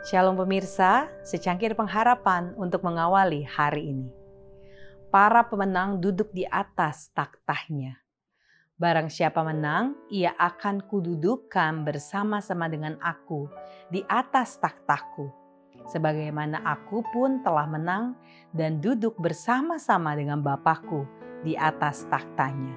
Shalom pemirsa, secangkir pengharapan untuk mengawali hari ini. Para pemenang duduk di atas taktahnya. Barang siapa menang, ia akan kududukan bersama-sama dengan aku di atas taktahku. Sebagaimana aku pun telah menang dan duduk bersama-sama dengan Bapakku di atas taktanya.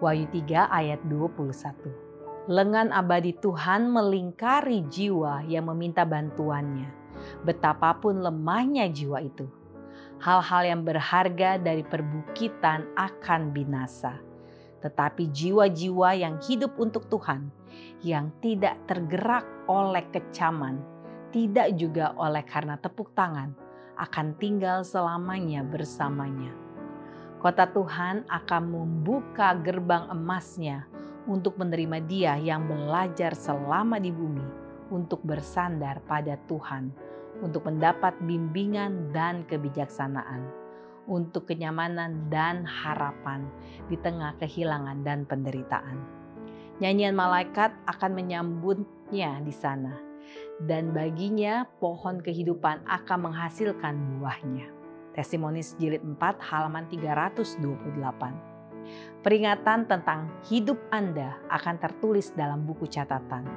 Wahyu 3 ayat 21 lengan abadi Tuhan melingkari jiwa yang meminta bantuannya. Betapapun lemahnya jiwa itu, hal-hal yang berharga dari perbukitan akan binasa. Tetapi jiwa-jiwa yang hidup untuk Tuhan, yang tidak tergerak oleh kecaman, tidak juga oleh karena tepuk tangan, akan tinggal selamanya bersamanya. Kota Tuhan akan membuka gerbang emasnya untuk menerima Dia yang belajar selama di bumi untuk bersandar pada Tuhan, untuk mendapat bimbingan dan kebijaksanaan, untuk kenyamanan dan harapan di tengah kehilangan dan penderitaan. Nyanyian malaikat akan menyambutnya di sana, dan baginya pohon kehidupan akan menghasilkan buahnya. Tesimonis jilid 4 halaman 328. Peringatan tentang hidup Anda akan tertulis dalam buku catatan.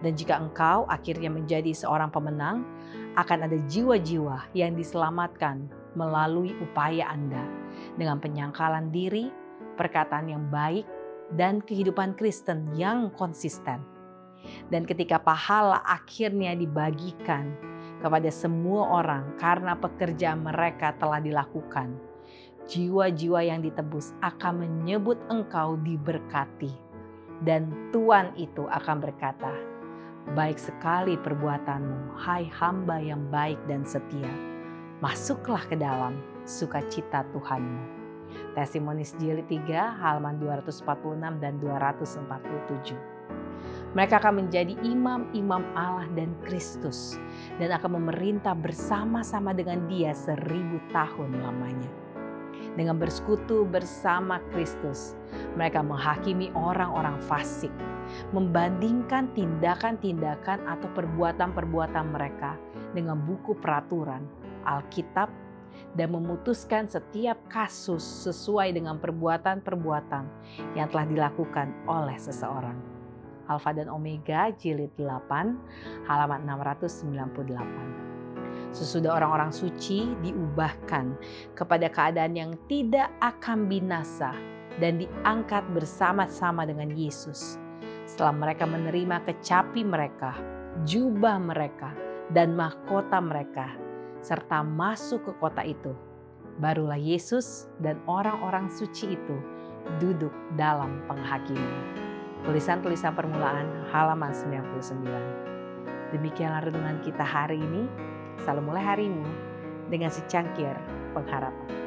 Dan jika engkau akhirnya menjadi seorang pemenang, akan ada jiwa-jiwa yang diselamatkan melalui upaya Anda dengan penyangkalan diri, perkataan yang baik, dan kehidupan Kristen yang konsisten. Dan ketika pahala akhirnya dibagikan kepada semua orang karena pekerjaan mereka telah dilakukan, jiwa-jiwa yang ditebus akan menyebut engkau diberkati. Dan Tuhan itu akan berkata, Baik sekali perbuatanmu, hai hamba yang baik dan setia. Masuklah ke dalam sukacita Tuhanmu. Tesimonis jilid 3 halaman 246 dan 247. Mereka akan menjadi imam-imam Allah dan Kristus dan akan memerintah bersama-sama dengan dia seribu tahun lamanya dengan bersekutu bersama Kristus. Mereka menghakimi orang-orang fasik, membandingkan tindakan-tindakan atau perbuatan-perbuatan mereka dengan buku peraturan Alkitab dan memutuskan setiap kasus sesuai dengan perbuatan-perbuatan yang telah dilakukan oleh seseorang. Alfa dan Omega jilid 8 halaman 698. Sesudah orang-orang suci diubahkan kepada keadaan yang tidak akan binasa dan diangkat bersama-sama dengan Yesus. Setelah mereka menerima kecapi mereka, jubah mereka, dan mahkota mereka, serta masuk ke kota itu, barulah Yesus dan orang-orang suci itu duduk dalam penghakiman. Tulisan-tulisan permulaan halaman 99. Demikianlah renungan kita hari ini. Selalu mulai harimu dengan secangkir pengharapan.